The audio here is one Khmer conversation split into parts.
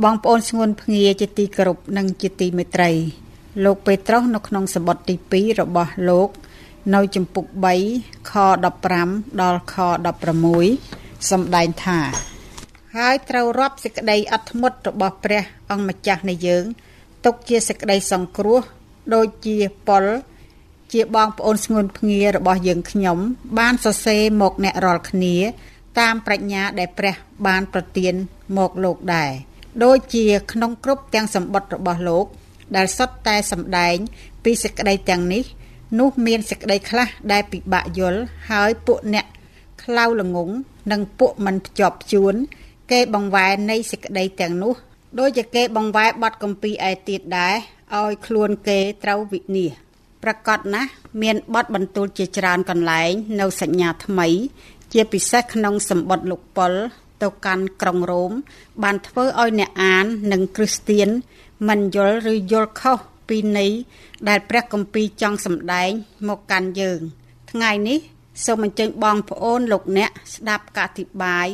បងប្អូនស្ងួនភ្ងាជាទីគោរពនិងជាទីមេត្រី លោកពេត្រុសនៅក្នុងសម្បត្តិទី2របស់លោក នៅចំពុក3ខ15ដល់ខ16សម្ដែងថា ហើយត្រូវរាប់សេចក្តីអត់ធ្មត់របស់ព្រះអង្គម្ចាស់នៃយើងទុកជាសេចក្តីសង្គ្រោះដូចជាប៉ុលជាបងប្អូនស្ងួនភ្ងារបស់យើងខ្ញុំ បានសរសេរមកអ្នករាល់គ្នា តាមប្រាជ្ញាដែលព្រះបានប្រទានមកលោកដែរ ដូចជាក្នុងគ្រប់ទាំងសម្បត្តិរបស់លោក ដែលសុទ្ធតែសម្ដែង ពីសេចក្តីទាំងនេះ នោះមានសេចក្តីខ្លះដែលពិបាកយល់ហើយពួកអ្នកខ្លៅល្ងងនិងពួកមិនភ្ជាប់ជួន គេបង្វែរនៃសេចក្តីទាំងនោះដូចជាគេបង្វែរបတ်កម្ពីឯទៀតដែរឲ្យខ្លួនគេត្រូវវិនិច្ឆ័យប្រកាសណាស់មានបတ်បន្ទូលជាច្រើនកន្លែង នៅសញ្ញាថ្មី ជាពិសេសក្នុងសម្បត្តិលោកប៉ុល ទៅកាន់ក្រុងរ៉ូមបានធ្វើឲ្យអ្នកអាននិងគ្រីស្ទៀនមិនយល់ឬយល់ខុសពីន័យដែលព្រះគម្ពីរចង់សម្ដែងមកកាន់យើង ថ្ងៃនេះសូមអញ្ជើញបងប្អូនលោកអ្នកស្ដាប់កតិបាយ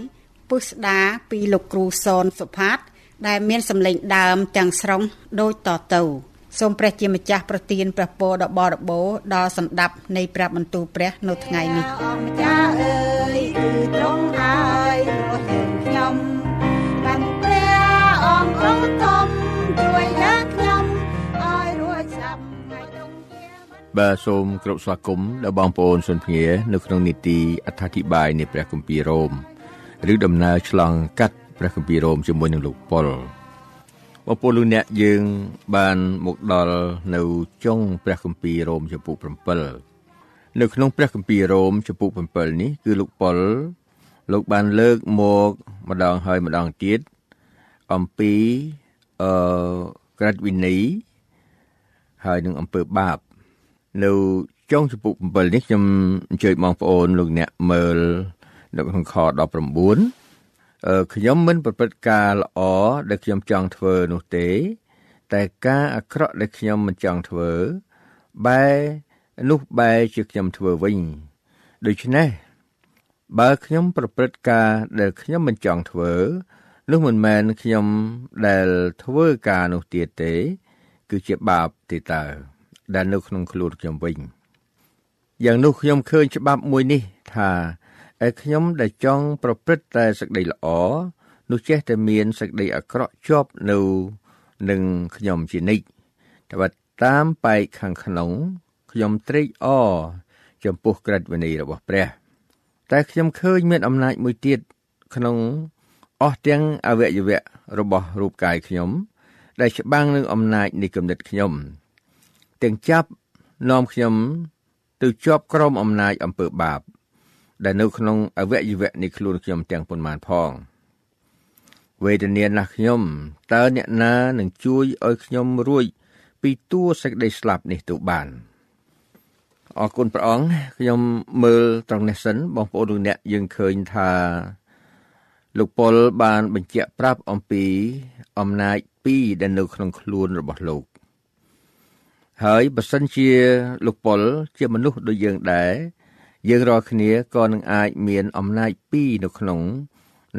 ពុស្ដាពីលោកគ្រូសនសុផាត ដែលមានសម្លេងដើមទាំងស្រុងដូចតទៅសូមព្រះជាម្ចាស់ប្រទានព្រះពរដល់បរិបូរដល់សម្ដាប់នៃព្រះបន្ទូលព្រះនៅថ្ងៃនេះអម្ចាស់អើយគឺទ្រង់ហើយ បាទសូមគោរពស្វាគមន៍ដល់បងប្អូនសុនភ្ងានៅក្នុងនីតិអត្ថាធិប្បាយនៃព្រះគម្ពីររ៉ូមឬដំណើរឆ្លងកាត់ព្រះគម្ពីររ៉ូមជាមួយនឹងលោកប៉ុលបងប្អូនលោកអ្នកយើងបានមកដល់នៅចុងព្រះគម្ពីររ៉ូមចំពុក7នៅក្នុងព្រះគម្ពីររ៉ូមចំពុក7នេះគឺលោកប៉ុលលោកបានលើកមកម្ដងហើយម្ដងទៀតអំពីអឺក្រិតវិន័យហើយនឹងអំពើបាប នៅចុងចំពុក7នេះខ្ញុំអញ្ជើញបងប្អូនលោកអ្នកមើលនៅក្នុងខ19ខ្ញុំមិនប្រព្រឹត្តការល្អដែលខ្ញុំចង់ធ្វើនោះទេ តែការអាក្រក់ដែលខ្ញុំមិនចង់ធ្វើបែនោះបែជាខ្ញុំធ្វើវិញ ដូច្នេះបើខ្ញុំប្រព្រឹត្តការដែលខ្ញុំមិនចង់ធ្វើនោះមិនមែនខ្ញុំដែលធ្វើការនោះទៀតទេ គឺជាបាបទេតើ ដែលនៅក្នុងខ្លួនខ្ញុំវិញយ៉ាងនោះខ្ញុំឃើញច្បាប់មួយនេះថាឯខ្ញុំដែលចង់ប្រព្រឹត្តតែសេចក្តីល្អនោះចេះតែមានសេចក្តីអាក្រក់ជាប់នៅនឹងខ្ញុំជានិច្ចតែបើតាមបែកខាងក្នុងខ្ញុំត្រេកអរចំពោះក្រឹតវិន័យរបស់ព្រះ តែខ្ញុំឃើញមានអំណាចមួយទៀតក្នុងអស់ទាំងអវយវៈរបស់រូបកាយខ្ញុំ ដែលច្បាំងនឹងអំណាចនៃគំនិតខ្ញុំ ទាំងចាប់នាំខ្ញុំទៅជាប់ក្រោមអំណាចអំពើបាប ដែលនៅក្នុងអវយវៈនៃខ្លួនខ្ញុំទាំងប៉ុន្មានផងវេទនាណាស់ខ្ញុំតើអ្នកណានឹងជួយឲ្យខ្ញុំរួចពីតួសេចក្តីស្លាប់នេះទៅបានអរគុណព្រះអង្គខ្ញុំមើលត្រង់នេះសិនបងប្អូនលោកអ្នកយើងឃើញថាលោកប៉ុលបានបញ្ជាក់ប្រាប់អំពីអំណាច2ដែលនៅក្នុងខ្លួនរបស់លោក ហើយបើសិនជាលោកប៉ុលជាមនុស្សដូចយើងដែរយើងរាល់គ្នាក៏នឹងអាចមានអំណាចពីរនៅក្នុង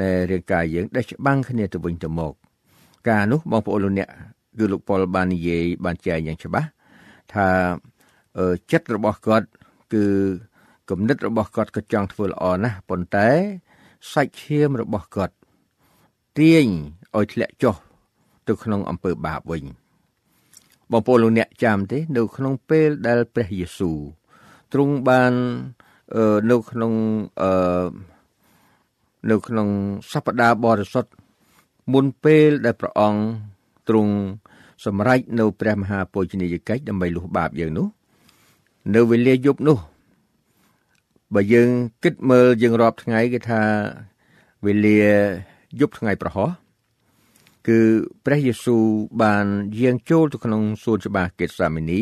នៃរាងកាយយើងដែលច្បាំងគ្នាទៅវិញទៅមក ការនោះបងប្អូនលោកអ្នកគឺលោកប៉ុលបាននិយាយបានចែងយ៉ាងច្បាស់ថាចិត្តរបស់គាត់គឺគំនិតរបស់គាត់ក៏ចង់ធ្វើល្អណាស់ប៉ុន្តែសាច់ឈាមរបស់គាត់ទាញឲ្យធ្លាក់ចុះទៅក្នុងអំពើបាបវិញ បងប្អូនលោកអ្នកចាំទេ នៅក្នុងពេលដែលព្រះយេស៊ូវទ្រង់បាននៅក្នុងអឺនៅក្នុងសប្តាហ៍បរិសុទ្ធមុនពេលដែលព្រះអង្គទ្រង់សម្រេចនៅព្រះមហាពុជនីយកិច្ចដើម្បីលុះបាបយើងនោះ នៅវេលាយប់នោះបើយើងគិតមើលយើងរាប់ថ្ងៃគេថាវេលាយប់ថ្ងៃប្រហោះ គឺព្រះយេស៊ូវបានយាងចូលទៅក្នុងសួនច្បារកេតសាមីនី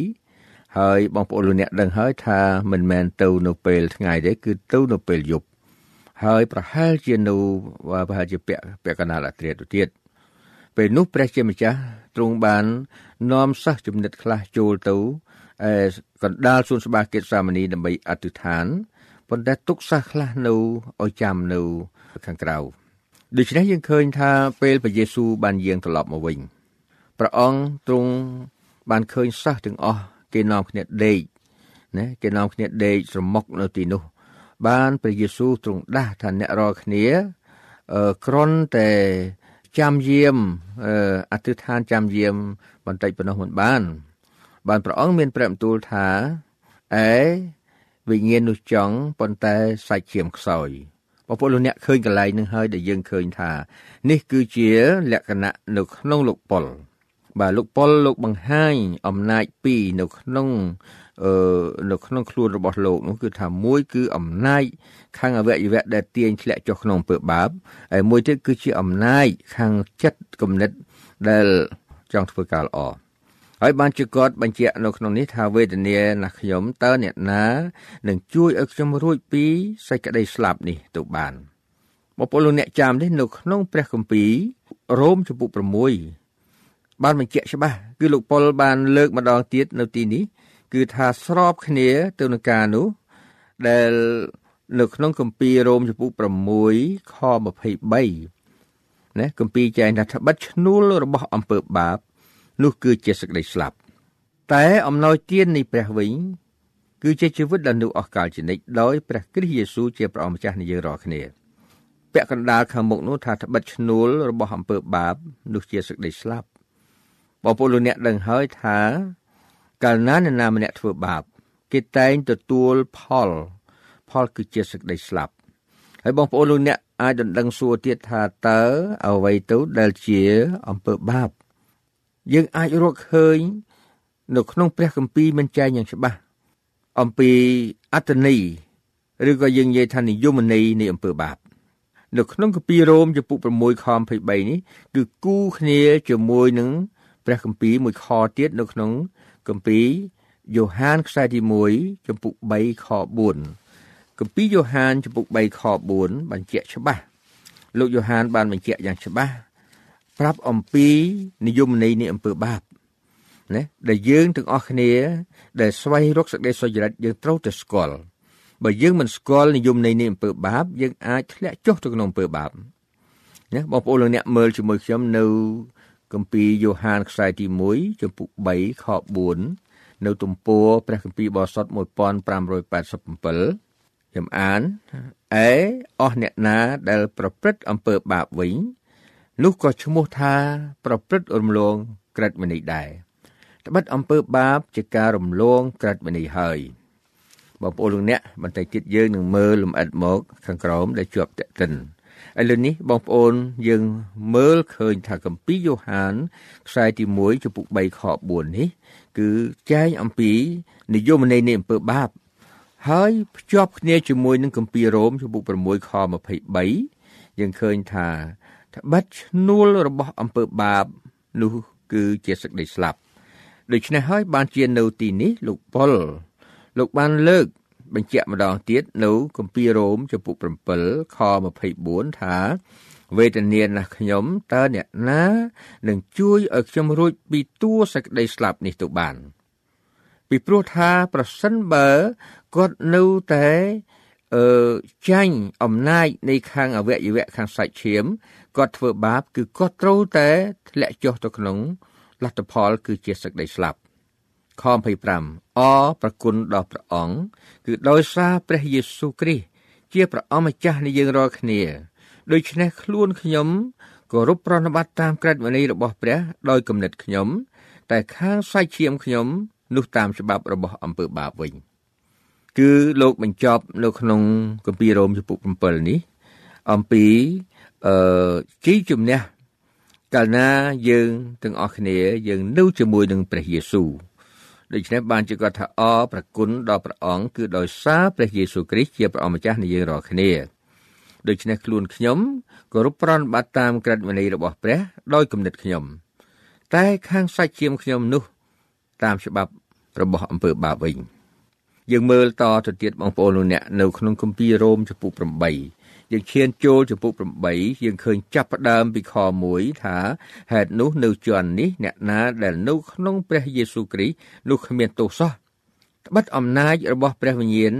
ហើយបងប្អូនលោកអ្នកដឹងហើយថាមិនមែនទៅនៅពេលថ្ងៃទេគឺទៅនៅពេលយប់ហើយប្រហែលជានៅប្រហែលជាពាក់ពាក់កណ្ដាលអត្រាទៅទៀតពេលនោះព្រះជាម្ចាស់ទ្រង់បាននាំសិស្សចំណិតខ្លះចូលទៅឯកណ្ដាលសួនច្បារកេតសាមនីដើម្បីអធិដ្ឋានប៉ុន្តែទុកសិស្សខ្លះនៅឲ្យចាំនៅខាងក្រៅ ដូច្នេះយើងឃើញថាពេលព្រះយេស៊ូវបានយាងត្រឡប់មកវិញព្រះអង្គទ្រង់បានឃើញសិស្សទាំងអស់គេនាំគ្នាដេកណាគេនាំគ្នាដេកស្រមុកនៅទីនោះ បានព្រះយេស៊ូវទ្រង់ដាស់ថាអ្នករាល់គ្នាអឺក្រន់តែចាំយាមអធិដ្ឋានចាំយាមបន្តិចប៉ុណ្ណោះមិនបាន បានព្រះអង្គមានព្រះបន្ទូលថាអេវិញ្ញាណនោះចង់ប៉ុន្តែសាច់ឈាមខ្សោយ បងប្អូនលោកអ្នកឃើញកន្លែងនឹងហើយដែលយើងឃើញថា នេះគឺជាលក្ខណៈនៅក្នុងលោកប៉ុលបាទលោកប៉ុលលោកបង្ហាញអំណាចពីរនៅក្នុងអឺនៅក្នុងខ្លួនរបស់លោកនោះគឺថាមួយគឺអំណាចខាងអវយវៈដែលទាញធ្លាក់ចុះក្នុងអំពើបាបហើយមួយទៀតគឺជាអំណាចខាងចិត្តគំនិតដែលចង់ធ្វើការល្អ ហើយបានជាគាត់បញ្ជាក់នៅក្នុងនេះថាវេទនាណាខ្ញុំតើអ្នកណានឹងជួយឲ្យខ្ញុំរួចពីសេចក្តីស្លាប់នេះទៅបានបងប្អូនលោកអ្នកចាំនេះនៅក្នុងព្រះគម្ពីររ៉ូមចំពុក6បានបញ្ជាក់ច្បាស់គឺលោកប៉ុលបានលើកម្ដងទៀតនៅទីនេះ គឺថាស្របគ្នាទៅនឹងការនោះដែលនៅក្នុងគម្ពីររ៉ូមចំពុក6ខ23ណាគម្ពីរចែងថាត្បិតឈ្នួលរបស់អំពើបាប នោះគឺជាសេចក្តីស្លាប់ តែអំណោយទាននៃព្រះវិញគឺជាជីវិតដែលនៅអស់កលជានិច្ចដោយព្រះគ្រីស្ទយេស៊ូវជាព្រះអម្ចាស់នៃយើងរាល់គ្នាពាក់កណ្ដាលខាងមុខនោះថាត្បិតឈ្នួលរបស់អំពើបាបនោះជាសេចក្តីស្លាប់បងប្អូនលោកអ្នកដឹងហើយថាកាលណាអ្នកណាម្នាក់ធ្វើបាប គេតែងទទួលផល ផលគឺជាសេចក្តីស្លាប់ហើយបងប្អូនលោកអ្នកអាចដណ្ដឹងសួរទៀតថាតើអ្វីទៅដែលជាអំពើបាប យើងអាចរកឃើញនៅក្នុងព្រះគម្ពីរមិនចែងយ៉ាងច្បាស់អំពីអត្តន័យឬក៏យើងនិយាយថានិយមន័យនៃអំពើបាបនៅក្នុងគម្ពីររ៉ូមចំពុក6ខ23នេះគឺគូគ្នាជាមួយនឹងព្រះគម្ពីរមួយខទៀតនៅក្នុងគម្ពីរយ៉ូហានខ្សែទី1ចំពុក3ខ4គម្ពីរយ៉ូហានចំពុក3ខ4បញ្ជាក់ច្បាស់លោកយ៉ូហានបានបញ្ជាក់យ៉ាងច្បាស់ ប្រាប់អំពីនិយមន័យនៃអំពើបាបណាដែលយើងទាំងអស់គ្នា ដែលស្វែងរកសេចក្តីសុចរិតយើងត្រូវតែស្គាល់បើយើងមិនស្គាល់និយមន័យនៃអំពើបាប យើងអាចធ្លាក់ចុះទៅក្នុងអំពើបាបណាបងប្អូនលោកអ្នកមើលជាមួយខ្ញុំនៅគម្ពីរយ៉ូហានខ្សែទី1ចំពុក3ខ4នៅទំព័រព្រះគម្ពីរបរិសុទ្ធ1587ខ្ញុំអានអេអស់អ្នកណាដែលប្រព្រឹត្តអំពើបាបវិញ នោះក៏ឈ្មោះថាប្រព្រឹត្តរំលងក្រិតមនីដែរត្បិតអំពើបាបជាការរំលងក្រិតមនីហើយបងប្អូនលោកអ្នកបន្តិចទៀតយើងនឹងមើលលំអិតមកខាងក្រោមដែលជាប់តេតិនឥឡូវនេះបងប្អូនយើងមើលឃើញថាគម្ពីរយ៉ូហានខ្សែទី1ចំពុក3ខ4នេះគឺចែងអំពីនិយមន័យនៃអំពើបាប ហើយភ្ជាប់គ្នាជាមួយនឹងគម្ពីររ៉ូមចំពុក6ខ23យើងឃើញថា ត្បិតឈ្នួលរបស់អំពើបាបនោះគឺជាសេចក្តីស្លាប់ដូច្នេះហើយបានជានៅទីនេះលោកប៉ុលលោកបានលើកបញ្ជាក់ម្ដងទៀតនៅគម្ពីររ៉ូមចំពុក7ខ24ថាវេទនាណាស់ខ្ញុំតើអ្នកណានឹងជួយឲ្យខ្ញុំរួចពីតួសេចក្តីស្លាប់នេះទៅបាន ពីព្រោះថាប្រសិនបើគាត់នៅតែអឺចាញ់អំណាចនៃខាងអវយវៈខាងសាច់ឈាម គាត់ធ្វើបាប គឺគាត់ត្រូវតែធ្លាក់ចុះទៅក្នុងលទ្ធផល គឺជាសេចក្តីស្លាប់ខ25អប្រគុណដល់ព្រះអង្គគឺដោយសារព្រះយេស៊ូវគ្រីស្ទជាព្រះអម្ចាស់នៃយើងរាល់គ្នាដូច្នេះខ្លួនខ្ញុំគោរពប្រណិប័តតាមក្រឹតវិន័យរបស់ព្រះដោយគំនិតខ្ញុំ តែខាងសាច់ឈាមខ្ញុំ នោះតាមច្បាប់របស់អំពើបាបវិញ គឺលោកបញ្ចប់នៅក្នុងគម្ពីររ៉ូមចំពុក7នេះអំពី អឺជីជំនះកាលណាយើងទាំងអស់គ្នាយើងនៅជាមួយនឹងព្រះយេស៊ូវដូច្នេះបានជាគាត់ថាអប្រគុណដល់ព្រះអង្គគឺដោយសារព្រះយេស៊ូវគ្រីស្ទជាព្រះអម្ចាស់នៃយើងរាល់គ្នាដូច្នេះខ្លួនខ្ញុំគោរពប្រណិប័តតាមក្រឹតវិន័យរបស់ព្រះដោយគំនិតខ្ញុំ តែខាងសាច់ឈាមខ្ញុំនោះ តាមច្បាប់របស់អំពើបាបវិញយើងមើលតទៅទៀតបងប្អូនលោកអ្នកនៅក្នុងគម្ពីររ៉ូមចំពុក8 យើងឈានចូលចំពុក8យើងឃើញចាប់ផ្ដើមពីខ1ថាហេតុនោះនៅជាន់នេះអ្នកណាដែលនៅក្នុងព្រះយេស៊ូវគ្រីស្ទនោះគ្មានទោសសោះត្បិតអំណាចរបស់ព្រះវិញ្ញាណ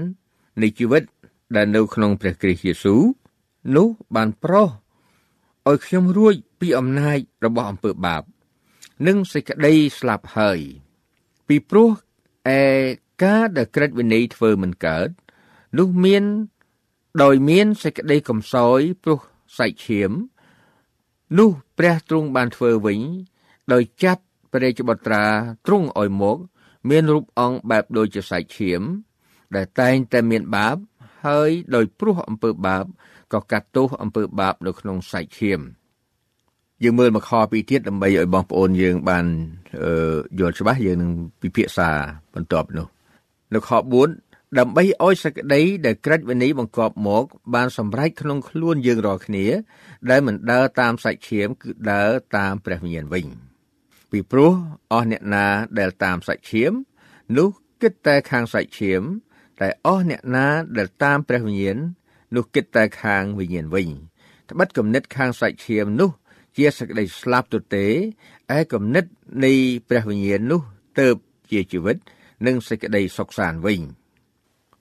នៃជីវិតដែលនៅក្នុងព្រះគ្រីស្ទយេស៊ូវនោះបានប្រោសឲ្យខ្ញុំរួចពីអំណាចរបស់អំពើបាប និងសេចក្តីស្លាប់ហើយ ពីព្រោះឯការដែលក្រិតវិន័យធ្វើមិនកើតនោះមាន ដោយមានសេចក្តីកំសោយព្រោះសាច់ឈាម នោះព្រះទ្រង់បានធ្វើវិញ ដោយចាត់ព្រះរាជបុត្រាទ្រង់ឲ្យមក មានរូបអង្គបែបដូចជាសាច់ឈាម ដែលតែងតែមានបាប ហើយដោយព្រោះអំពើបាបក៏កាត់ទោសអំពើបាបនៅក្នុងសាច់ឈាមយើងមើលមកខពីទៀតដើម្បីឲ្យបងប្អូនយើងបានយល់ច្បាស់យើងនឹងពិភាក្សាបន្ទាប់នោះនៅខ4 ដើម្បីឲ្យសក្តីដែលក្រិតវិន័យបង្កប់មក បានសម្រេចក្នុងខ្លួនយើងរាល់គ្នា ដែលមិនដើរតាមសាច់ឈាមគឺដើរតាមព្រះវិញ្ញាណវិញពីព្រោះអស់អ្នកណាដែលតាមសាច់ឈាម នោះគិតតែខាងសាច់ឈាម តែអស់អ្នកណាដែលតាមព្រះវិញ្ញាណនោះគិតតែខាងវិញ្ញាណវិញត្បិតគំនិតខាងសាច់ឈាមនោះ ជាសក្តីស្លាប់ទទេឯគំនិតនៃព្រះវិញ្ញាណនោះទៅជាជីវិត និងសេចក្តីសុខសាន្តវិញ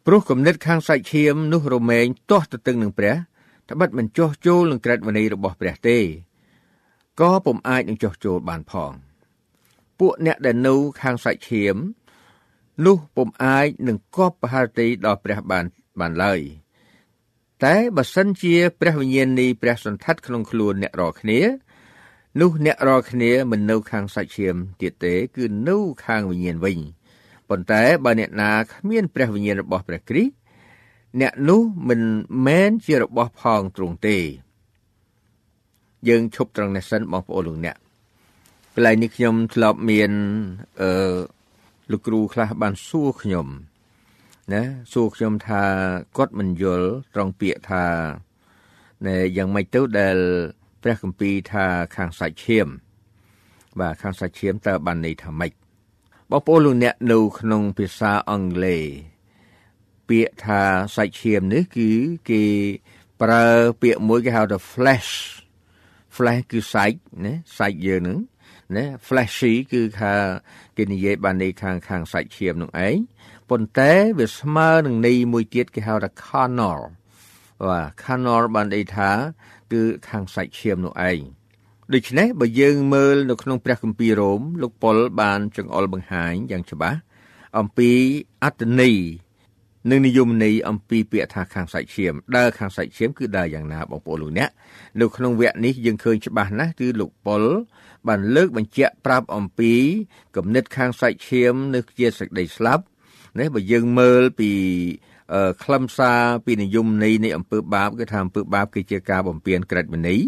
ព្រោះគំនិតខាងសាច់ឈាមនោះរមែងទាស់ទៅទឹងនឹងព្រះត្បិតមិនចោះចូលនឹងក្រឹតវិន័យរបស់ព្រះទេក៏ពុំអាចនឹងចោះចូលបានផងពួកអ្នកដែលនៅខាងសាច់ឈាមនោះពុំអាចនឹងគប់ប្រហារទីដល់ព្រះបានបានឡើយតែបើសិនជាព្រះវិញ្ញាណនៃព្រះសន្តាត់ក្នុងខ្លួនអ្នករាល់គ្នានោះអ្នករាល់គ្នាមិននៅខាងសាច់ឈាមទៀតទេ គឺនៅខាងវិញ្ញាណវិញ ប៉ុន្តែបើអ្នកណាគ្មានព្រះវិញ្ញាណរបស់ព្រះគ្រីស្ទអ្នកនោះមិនមែនជារបស់ផងទ្រង់ទេ យើងឈប់ត្រង់នេះសិនបងប្អូនលោកអ្នកកន្លែងនេះខ្ញុំធ្លាប់មានអឺលោកគ្រូខ្លះបានសួរខ្ញុំណាសួរខ្ញុំថាគាត់មិនយល់ត្រង់ពាក្យថាណែយ៉ាងម៉េចទៅដែលព្រះគម្ពីរថាខាងសាច់ឈាមបាទខាងសាច់ឈាមតើបានន័យថាម៉េច បងប្អូនលោកអ្នកនៅក្នុងភាសាអង់គ្លេសពាក្យថាសាច់ឈាមនេះគឺគេប្រើពាក្យមួយគេហៅថា flesh flesh គឺសាច់ណាសាច់យើងហ្នឹងណា fleshy គឺថាគេនិយាយបានន័យខាងខាងសាច់ឈាមនោះឯងប៉ុន្តែវាស្មើនឹងន័យមួយទៀតគេហៅថា carnal បាទ carnal បានន័យថា គឺខាងសាច់ឈាមនោះឯង ដូច្នេះបើយើងមើលនៅក្នុងព្រះគម្ពីររ៉ូមលោកប៉ុលបានចង្អុលបង្ហាញយ៉ាងច្បាស់អំពីអត្តន័យនិងនិយមន័យអំពីពាក្យថាខាងសាច់ឈាមដើរខាងសាច់ឈាមគឺដើរយ៉ាងណាបងប្អូនលោកអ្នកនៅក្នុងវគ្គនេះយើងឃើញច្បាស់ណាស់គឺលោកប៉ុលបានលើកបញ្ជាក់ប្រាប់អំពីគំនិតខាងសាច់ឈាមនៅជាសេចក្តីស្លាប់នេះបើយើងមើលពី ខ្លឹមសារពីនិយមន័យនៃអំពើបាបគឺថាអំពើបាបគឺជាការបំពានក្រិតវិន័យ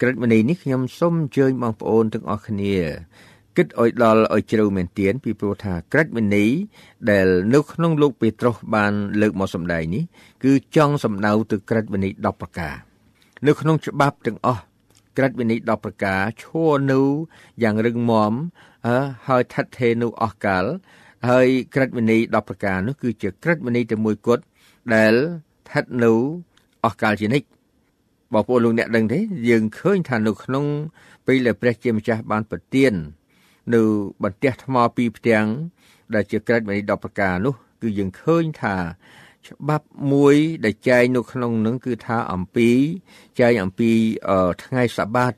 ក្រិតវិន័យនេះខ្ញុំសូមអញ្ជើញបងប្អូនទាំងអស់គ្នាគិតឲ្យដល់ឲ្យជ្រៅមែនទែនពីព្រោះថាក្រិតវិន័យដែលនៅក្នុងលោកពេត្រុសបានលើកមកសម្ដែងនេះគឺចង់សម្ដៅទៅក្រិតវិន័យ10ប្រការនៅក្នុងច្បាប់ទាំងអស់ក្រិតវិន័យ10ប្រការឈរនៅយ៉ាងរឹងមាំហើយឋិតថេរនៅអស់កាល ហើយក្រិតវិន័យ10ប្រការនោះគឺជាក្រិតវិន័យតែមួយគត់ដែលស្ថិតនៅអស់កលជានិច្ចបបងប្អូនលោកអ្នកដឹងទេយើងឃើញថានៅក្នុងពេលដែលព្រះជាម្ចាស់បានប្រទាននៅបន្ទះថ្មពីរផ្ទាំងដែលជាក្រឹតមនី10ប្រការនោះ គឺយើងឃើញថាច្បាប់មួយដែលចែងនៅក្នុងនឹងគឺថាអំពីចែងអំពីថ្ងៃសបាត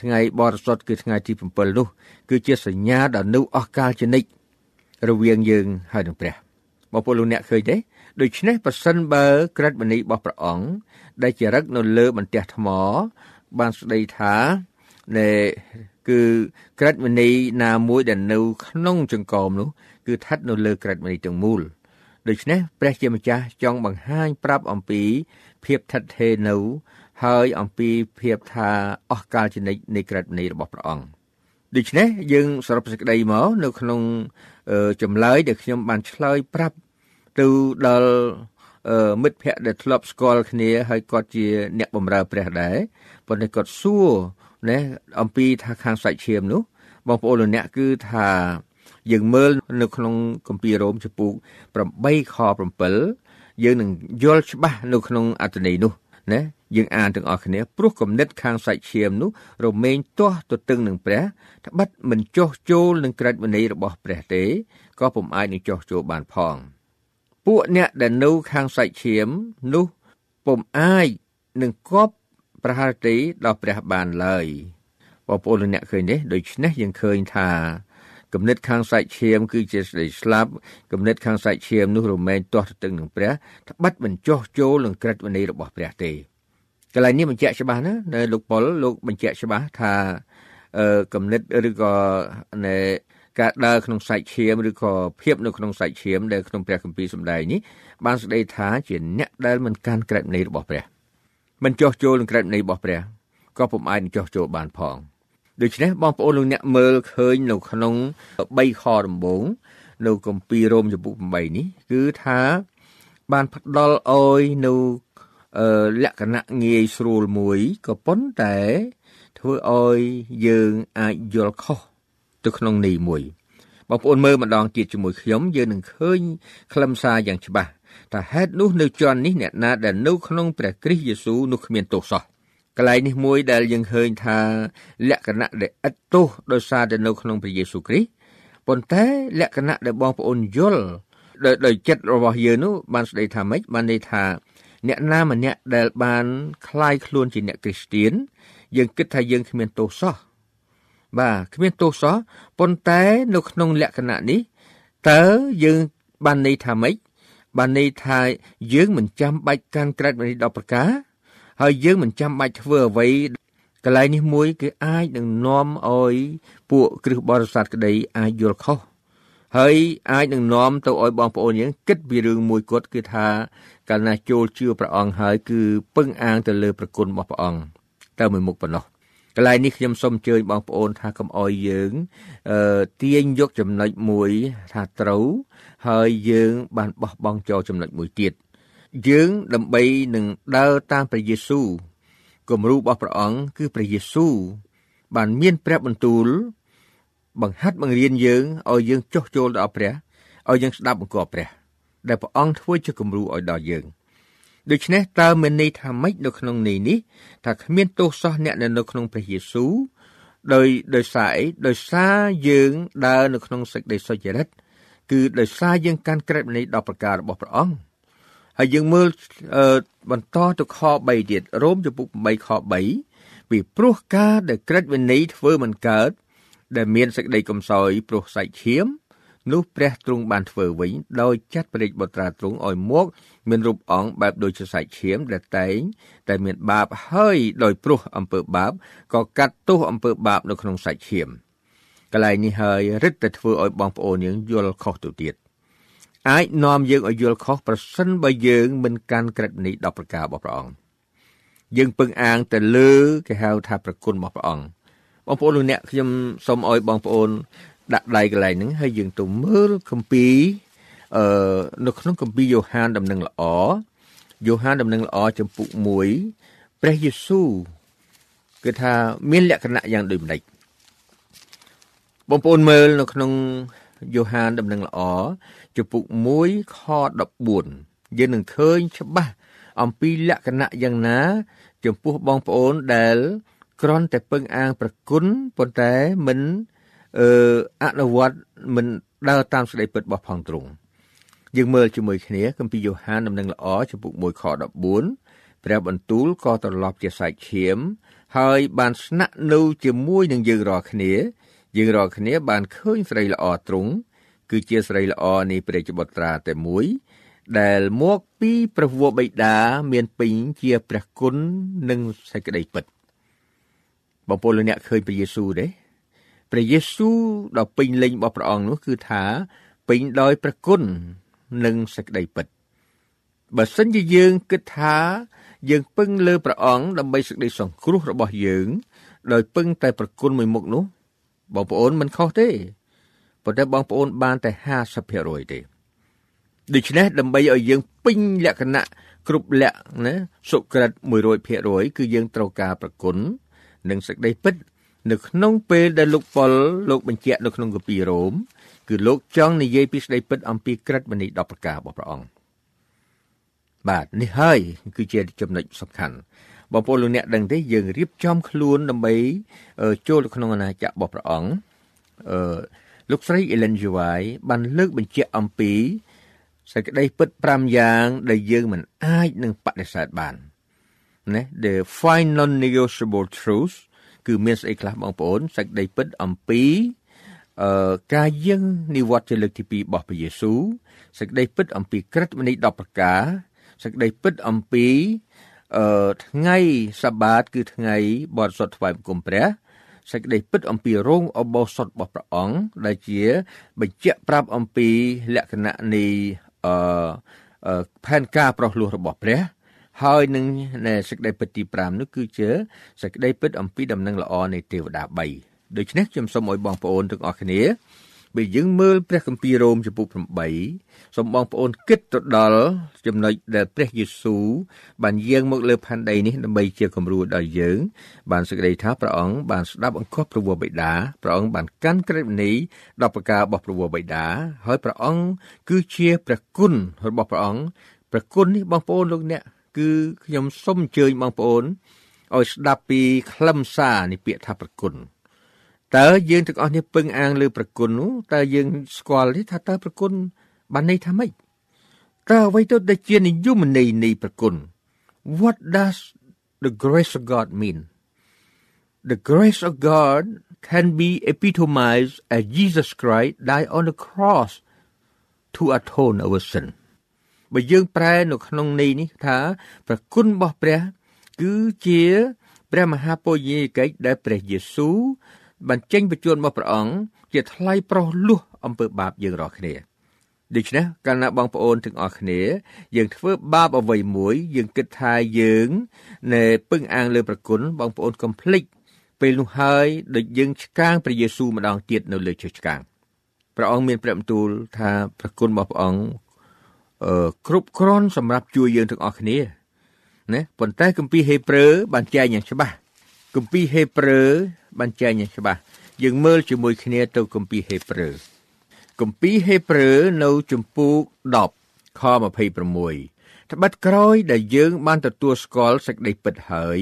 ថ្ងៃបរិសុទ្ធគឺថ្ងៃទី7នោះគឺជាសញ្ញាដ៏នៅអស់កាលជានិច្ច រវាងយើងហើយនឹងព្រះបងប្អូនលោកអ្នកឃើញទេដូច្នេះប្រសិនបើក្រិតមនីរបស់ព្រះអង្គដែលជារឹកនៅលើបន្ទះថ្ម បានស្ដីថានៃគឺក្រិតមនីណាមួយដែលនៅក្នុងចង្កោមនោះគឺស្ថិតនៅលើក្រិតមនីទាំងមូលដូច្នេះព្រះជាម្ចាស់ចង់បង្ហាញប្រាប់អំពីភាពថិតថេរនៅហើយអំពីភាពថាអស់កាលជានិច្ចនៃក្រិតមនីរបស់ព្រះអង្គដូច្នេះយើងសរុបសេចក្តីមកនៅក្នុង ចម្លើយដែលខ្ញុំបានឆ្លើយប្រាប់ទៅដល់មិត្តភ័ក្តិដែលធ្លាប់ស្គាល់គ្នាហើយគាត់ជាអ្នកបម្រើព្រះដែរប៉ុន្តែគាត់សួរណាអំពីថាខាងសាច់ឈាមនោះបងប្អូនលោកអ្នកគឺថាយើងមើលនៅក្នុងគម្ពីររ៉ូមចំពុក8ខ7យើងនឹងយល់ច្បាស់នៅក្នុងអត្ថន័យនោះ ណាយើងអានទាំងអស់គ្នាព្រោះគំនិតខាងសាច់ឈាមនោះរមែងទាស់ទៅទឹងនឹងព្រះត្បិតមិនចោះចូលនឹងក្រិតវិន័យរបស់ព្រះទេក៏ពុំអាចនឹងចោះចូលបានផង ពួកអ្នកដែលនៅខាងសាច់ឈាមនោះពុំអាចនឹងគប់ប្រហារទេដល់ព្រះបានឡើយបងប្អូនអ្នកឃើញទេដូច្នេះយើងឃើញថា គំនិតខាងសាច់ឈាមគឺជាសេចក្តីស្លាប់គំនិតខាងសាច់ឈាមនោះរមែងទាស់ទៅទឹងនឹងព្រះត្បិតមិនចោះចូលនឹងក្រិតវិន័យរបស់ព្រះទេកន្លែងនេះបញ្ជាក់ច្បាស់ណានៅលោកប៉ុលលោកបញ្ជាក់ច្បាស់ថាអឺគំនិតឬក៏នៃការដើរក្នុងសាច់ឈាមឬក៏ភាពនៅក្នុងសាច់ឈាមដែលក្នុងព្រះគម្ពីរសម្ដែងនេះបានស្ដីថាជាអ្នកដែលមិនកាន់ក្រឹតនៃរបស់ព្រះមិនចោះចូលនឹងក្រឹតនៃរបស់ព្រះក៏ពុំអាចនឹងចោះចូលបានផង ដូច្នេះបងប្អូនលោកអ្នកមើលឃើញនៅក្នុង3ខដំបូងនៅគម្ពីររ៉ូមចំពុក8នេះ គឺថាបានផ្ដល់អោយនៅលក្ខណៈងាយស្រួលមួយក៏ប៉ុន្តែ ធ្វើឲ្យយើងអាចយល់ខុសទៅក្នុងនេះមួយបងប្អូនមើលម្ដងទៀតជាមួយខ្ញុំយើងនឹងឃើញខ្លឹមសារយ៉ាងច្បាស់ថាហេតុនោះនៅជន់នេះអ្នកណាដែលនៅក្នុងព្រះគ្រីស្ទយេស៊ូវនោះគ្មានទោសសោះ កន្លែងនេះមួយដែលយើងឃើញថាលក្ខណៈដែលឥតទោសដោយសារតែនៅក្នុងព្រះយេស៊ូវគ្រីស្ទប៉ុន្តែលក្ខណៈដែលបងប្អូនយល់ដោយចិត្តរបស់យើងនោះបានស្ដីថាម៉េចបានន័យថាអ្នកណាម្នាក់ដែលបានคลายខ្លួនជាអ្នកគ្រីស្ទៀនយើងគិតថាយើងគ្មានទោសសោះបាទគ្មានទោសសោះប៉ុន្តែនៅក្នុងលក្ខណៈនេះតើយើងបានន័យថាម៉េចបានន័យថាយើងមិនចាំបាច់កាន់ក្រឹតវិន័យ10ប្រការ ហើយយើងមិនចាំបាច់ធ្វើអ្វីកន្លែងនេះមួយគឺអាចនឹងនាំឲ្យពួកគ្រឹះបរិស័ទក្តីអាចយល់ខុសហើយអាចនឹងនាំទៅឲ្យបងប្អូនយើងគិតពីរឿងមួយគត់គឺថាកាលណាចូលជឿព្រះអង្គហើយគឺពឹងអាងទៅលើប្រគុណរបស់ព្រះអង្គទៅមួយមុខប៉ុណ្ណោះកន្លែងនេះខ្ញុំសូមអញ្ជើញបងប្អូនថាកុំអោយយើងអឺទាញយកចំណុចមួយថាត្រូវហើយយើងបានបោះបង់ចោលចំណុចមួយទៀត យើងដើម្បីនឹងដើរតាមព្រះយេស៊ូវគំរូរបស់ព្រះអង្គគឺព្រះយេស៊ូវបានមានព្រះបន្ទូល បង្ហាត់បង្រៀនយើងឲ្យយើងចុះចូលដល់ព្រះឲ្យយើងស្ដាប់បង្គាប់ព្រះដែលព្រះអង្គធ្វើជាគំរូឲ្យដល់យើងដូច្នេះតើមានន័យថាម៉េចនៅក្នុងនេះនេះថាគ្មានទោសសោះអ្នកនៅក្នុងព្រះយេស៊ូវដោយដោយសារអីដោយសារយើងដើរនៅក្នុងសេចក្តីសុចរិតគឺដោយសារយើងកាន់ក្រឹតវិន័យ10ប្រការរបស់ព្រះអង្គ ហើយយើងមើលបន្តទៅខ3ទៀតរ៉ូមចំពុក8ខ3ពីព្រោះការដែលក្រឹតវិន័យធ្វើមិនកើត ដែលមានសេចក្តីកំសោយព្រោះសាច់ឈាមនោះព្រះទ្រង់បានធ្វើវិញដោយចាត់ព្រះរាជបុត្រាទ្រង់ឲ្យមក មានរូបអង្គបែបដូចជាសាច់ឈាមដែលតែងតែមានបាបហើយដោយព្រោះអំពើបាបក៏កាត់ទោសអំពើបាបនៅក្នុងសាច់ឈាមកន្លែងនេះហើយរឹតតែធ្វើឲ្យបងប្អូនយើងយល់ខុសទៅទៀត អាចនាំយើងឲ្យយល់ខុសប្រសិនបើយើងមិនកាន់ក្រឹតនេះ10ប្រការរបស់ព្រះអង្គយើងពឹងអាងទៅលើគេហៅថាប្រគុណរបស់ព្រះអង្គបងប្អូនលោកអ្នកខ្ញុំសូមឲ្យបងប្អូនដាក់ដៃកន្លែងហ្នឹងហើយយើងទៅមើលគម្ពីរអឺនៅក្នុងគម្ពីរយ៉ូហានដំណឹងល្អយ៉ូហានដំណឹងល្អចំពុក1ព្រះយេស៊ូវគឺថាមានលក្ខណៈយ៉ាងដូចម្ដេចបងប្អូនមើលនៅក្នុង យ៉ូហានដំណឹងល្អចំពុក1ខ14យើងនឹងឃើញច្បាស់អំពីលក្ខណៈយ៉ាងណា ចំពោះបងប្អូនដែលគ្រាន់តែពឹងអាងប្រគុណប៉ុន្តែមិនអឺអនុវត្តមិនដើរតាមសេចក្តីពិតរបស់ផងទ្រង់យើងមើលជាមួយគ្នាគម្ពីរយ៉ូហានដំណឹងល្អចំពុក1ខ14ព្រះបន្ទូលក៏ត្រឡប់ជាសាច់ឈាម ហើយបានស្នាក់នៅជាមួយនឹងយើងរាល់គ្នា យើងរាល់គ្នាបានឃើញស្រីល្អទ្រង់គឺជាស្រីល្អនៃព្រះជាបុត្រាតែមួយដែលមកពីព្រះវរបិតាមានពេញជាព្រះគុណនិងសេចក្តីពិតបងប្អូនលោកអ្នកឃើញព្រះយេស៊ូវទេព្រះយេស៊ូវដ៏ពេញលេញរបស់ព្រះអង្គនោះគឺថាពេញដោយព្រះគុណនិងសេចក្តីពិតបើសិនជាយើងគិតថាយើងពឹងលើព្រះអង្គដើម្បីសេចក្តីសង្គ្រោះរបស់យើង ដោយពឹងតែប្រគុណមួយមុខនោះ បងប្អូនមិនខុសទេប៉ុន្តែបងប្អូនបានតែ50%ទេដូច្នេះដើម្បីឲ្យយើងពេញលក្ខណៈគ្រប់លក្ខណាសុក្រិត100%គឺយើងត្រូវការប្រគុណនិងសេចក្តីពិត នៅក្នុងពេលដែលលោកប៉ុលលោកបញ្ជាក់នៅក្នុងកាពីរ៉ូមគឺលោកចង់និយាយពីស្ដីពិតអំពីក្រិតមនី10ប្រការរបស់ព្រះអង្គបាទនេះហើយគឺជាចំណុចសំខាន់ បងប្អូនលោកអ្នកដឹងទេយើងរៀបចំខ្លួនដើម្បីចូលទៅក្នុងអាណាចក្ររបស់ព្រះអង្គអឺលោកស្រី Ellen G. White បានលើកបញ្ជាក់អំពីសេចក្តីពិត5យ៉ាងដែលយើងមិនអាចនឹងបដិសេធបានណា the five non negotiable truths គឺមានស្អីខ្លះបងប្អូនសេចក្តីពិតអំពីអឺការយាងនិវត្តជាលើកទី2របស់ព្រះយេស៊ូវសេចក្តីពិតអំពីក្រឹតវិន័យ10ប្រការសេចក្តីពិតអំពី អឺថ្ងៃសបាត គឺថ្ងៃបរិសុទ្ធថ្វាយបង្គំព្រះសេចក្តីពិតអំពីរោងអបោសុតរបស់ព្រះអង្គដែលជា បញ្ជាក់ប្រាប់អំពីលក្ខណៈនៃអឺផែនការប្រោះលោះរបស់ព្រះហើយនឹងសេចក្តីពិតទី5នោះគឺជាសេចក្តីពិតអំពីដំណឹងល្អនៃទេវតា3ដូច្នេះខ្ញុំសូមឲ្យបងប្អូនទាំងអស់គ្នា បើយើងមើលព្រះគម្ពីររ៉ូមចំពុក8សូមបងប្អូនគិតទៅដល់ចំណុចដែលព្រះយេស៊ូវបានយាងមកលើផែនដីនេះដើម្បីជាគំរូដល់យើង បានសេចក្តីថាព្រះអង្គបានស្ដាប់អង្គព្រះវរបិតាព្រះអង្គបានកាន់ក្រឹតវិន័យដល់ប្រការរបស់ព្រះវរបិតាហើយព្រះអង្គគឺជាព្រះគុណរបស់ព្រះអង្គព្រះគុណនេះបងប្អូនលោកអ្នកគឺខ្ញុំសូមអញ្ជើញបងប្អូនឲ្យស្ដាប់ពីខ្លឹមសារនៃពាក្យថាប្រគុណ តើយើងទាំងអស់នេះពឹងអាងលើប្រគុណនោះតើយើងស្គាល់ទេថាតើប្រគុណបានន័យថាម៉េចតើអ្វីទៅដែលជានិយមន័យនៃប្រគុណ What does the grace of God mean The grace of God can be epitomized as Jesus Christ died on the cross to atone our sin បើយើងប្រែនៅក្នុងន័យនេះថា ប្រគុណរបស់ព្រះ គឺជាព្រះមហាពុយេកិច្ចដែលព្រះយេស៊ូវ បានចេញបញ្ជូនរបស់ព្រះអង្គជាថ្លៃប្រោសលួសអំពើបាបយើងរាល់គ្នាដូច្នេះកាលណាបងប្អូនទាំងអស់គ្នា យើងធ្វើបាបអ្វីមួយ យើងគិតថាយើងណែពឹងអាងលើប្រគុណបងប្អូនកុំភ្លេចពេលនោះហើយដូចយើងឆ្កាងព្រះយេស៊ូវម្ដងទៀតនៅលើជើងឆ្កាងព្រះអង្គមានព្រះបន្ទូលថាប្រគុណរបស់ព្រះអង្គគ្រប់គ្រាន់សម្រាប់ជួយយើងទាំងអស់គ្នាណាប៉ុន្តែគម្ពីរហេព្រើរបានចែងយ៉ាងច្បាស់គម្ពីរហេព្រើរ បានចែងយ៉ាងច្បាស់យើងមើលជាមួយគ្នាទៅគម្ពីរហេព្រើរគម្ពីរហេព្រើរនៅជំពូក10ខ26ត្បិតក្រោយដែលយើងបានទទួលស្គាល់សេចក្តីពិតហើយ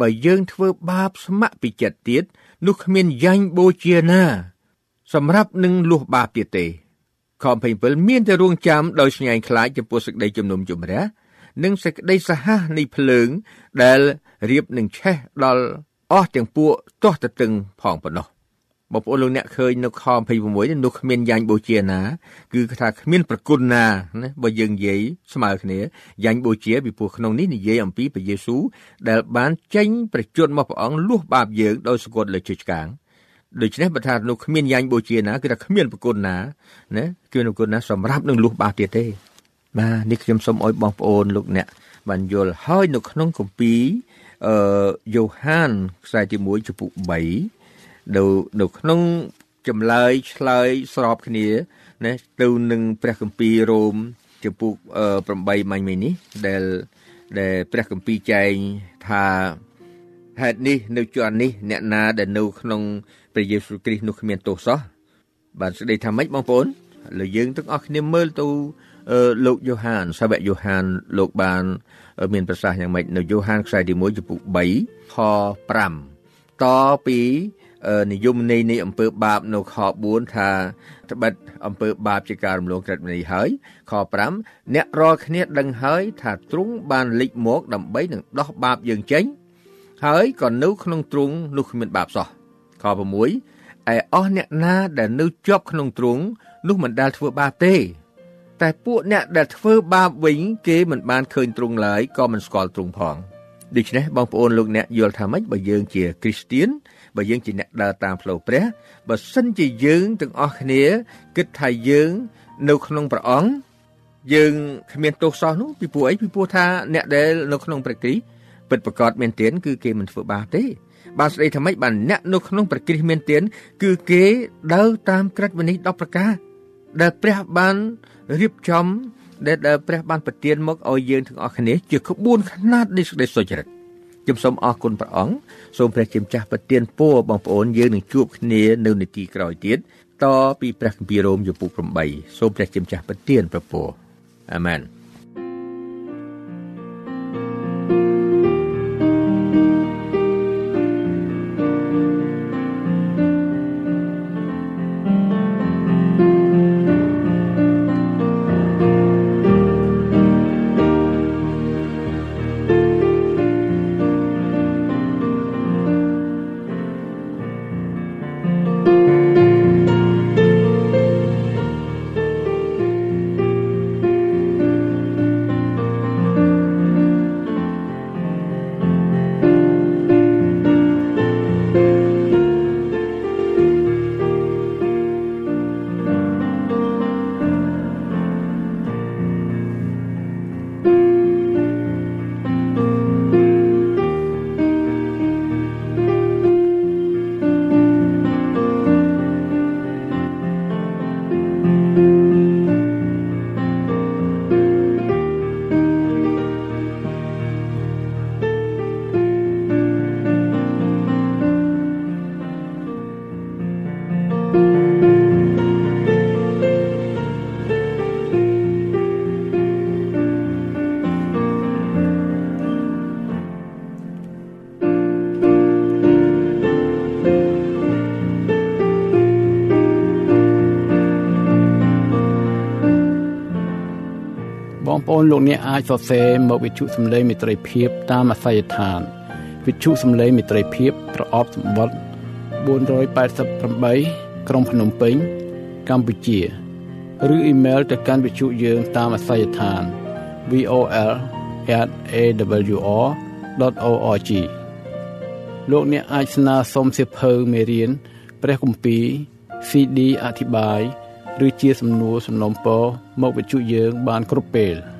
បើយើងធ្វើបាបស្ម័គ្រពីចិត្តទៀតនោះគ្មានយ៉ាញ់បូជាណា សម្រាប់នឹងលួសបាបទៀតទេខ27មានតែរងចាំដោយស្ញែងខ្លាចចំពោះសេចក្តីជំនុំជម្រះនិងសេចក្តីសាហាសនៃភ្លើងដែលរៀបនឹងឆេះដល់ អស់ទាំងពួកទាស់ទៅទឹងផងប៉ុណ្ណោះបងប្អូនលោកអ្នកឃើញនៅខ26នោះគ្មានយ៉ាញ់បូជាណា គឺថាគ្មានប្រគុណណាណាបើយើងនិយាយស្មើគ្នាយ៉ាញ់បូជាពីព្រោះក្នុងនេះនិយាយអំពីព្រះយេស៊ូវដែលបានចេញប្រជញ្ញមកព្រះអង្គលួសបាបយើងដោយសក្តិលើជើងឆ្កាងដូច្នេះបើថានោះគ្មានយ៉ាញ់បូជាណាគឺថាគ្មានប្រគុណណាណាគឺប្រគុណណាសម្រាប់នឹងលុះបាបទៀតទេបាទនេះខ្ញុំសូមអោយបងប្អូនលោកអ្នកបានយល់ហើយនៅក្នុងគម្ពីរ អឺយ៉ូហានខ្សែទី1ចំពុក3នៅនៅក្នុងចម្លើយឆ្លើយស្របគ្នាណាទៅនឹងព្រះគម្ពីររ៉ូមចំពុក8មាញ់មិញនេះដែលដែលព្រះគម្ពីរចែងថាហេតុនេះនៅជាន់នេះអ្នកណាដែលនៅក្នុងព្រះយេស៊ូវគ្រីស្ទនោះគ្មានទោសសោះបានស្ដីថាម៉េចបងប្អូនលើយើងទាំងអស់គ្នាមើលទៅលោកយ៉ូហានសាវកយ៉ូហានលោកបាន មានប្រសាសន៍យ៉ាងម៉េចនៅយ៉ូហានខ្សែទី1ចំពុក3ខ5តពីនិយមន័យនៃអំពើបាបនៅខ4ថាត្បិតអំពើបាបជាការរំលងក្រឹតវិន័យហើយខ5អ្នករាល់គ្នាដឹងហើយថាទ្រង់បានលិចមកដើម្បីនឹងដោះបាបយើងចេញ ហើយក៏នៅក្នុងទ្រង់នោះគ្មានបាបសោះខ6ឯអស់អ្នកណាដែលនៅជាប់ក្នុងទ្រង់នោះមិនដែលធ្វើបាបទេ តែពួកអ្នកដែលធ្វើបាបវិញគេមិនបានឃើញទ្រង់ឡើយក៏មិនស្គាល់ទ្រង់ផងដូច្នេះបងប្អូនលោកអ្នកយល់ថាម៉េចបើយើងជាគ្រីស្ទៀនបើយើងជាអ្នកដើរតាមផ្លូវព្រះបើសិនជាយើងទាំងអស់គ្នាគិតថាយើងនៅក្នុងព្រះអង្គយើងគ្មានទោសសោះនោះពីព្រោះអីពីព្រោះថាអ្នកដែលនៅក្នុងព្រះគ្រីស្ទពិតប្រកបមានទានគឺគេមិនធ្វើបាបទេបានស្ដីថាម៉េចបានអ្នកនៅក្នុងព្រះគ្រីស្ទមានទានគឺគេដើរតាមក្រឹតវិន័យ10ប្រការ ដែលព្រះបានរៀបចំដែលព្រះបានប្រទានមកឲ្យយើងទាំងអស់គ្នាជាក្បួនខ្នាតនៃសេចក្តីសុចរិតខ្ញុំសូមអរគុណព្រះអង្គសូមព្រះជាម្ចាស់ប្រទានពរបងប្អូនយើងនឹងជួបគ្នានៅនាទីក្រោយទៀតតពីព្រះគម្ពីររ៉ូមជំពូក8សូមព្រះជាម្ចាស់ប្រទានប្រពរអាមែន នលោកអ្នកអាចសរសេរមកវិទ្យុសំឡេងមិត្តភាពតាមអាស័យដ្ឋានវិទ្យុសំឡេងមិត្តភាពប្រអប់សម្បត្តិ488ក្រុងភ្នំពេញ កម្ពុជាឬអ៊ីមែលទៅកាន់វិទ្យុយើងតាមអាស័យដ្ឋាន vol@awr.org លោកអ្នកអាចស្នើសុំសិភៅមេរៀនព្រះគម្ពីរ CD អធិប្បាយឬជាសំណួរសំណុំពរមកវិទ្យុយើងបានគ្រប់ពេល។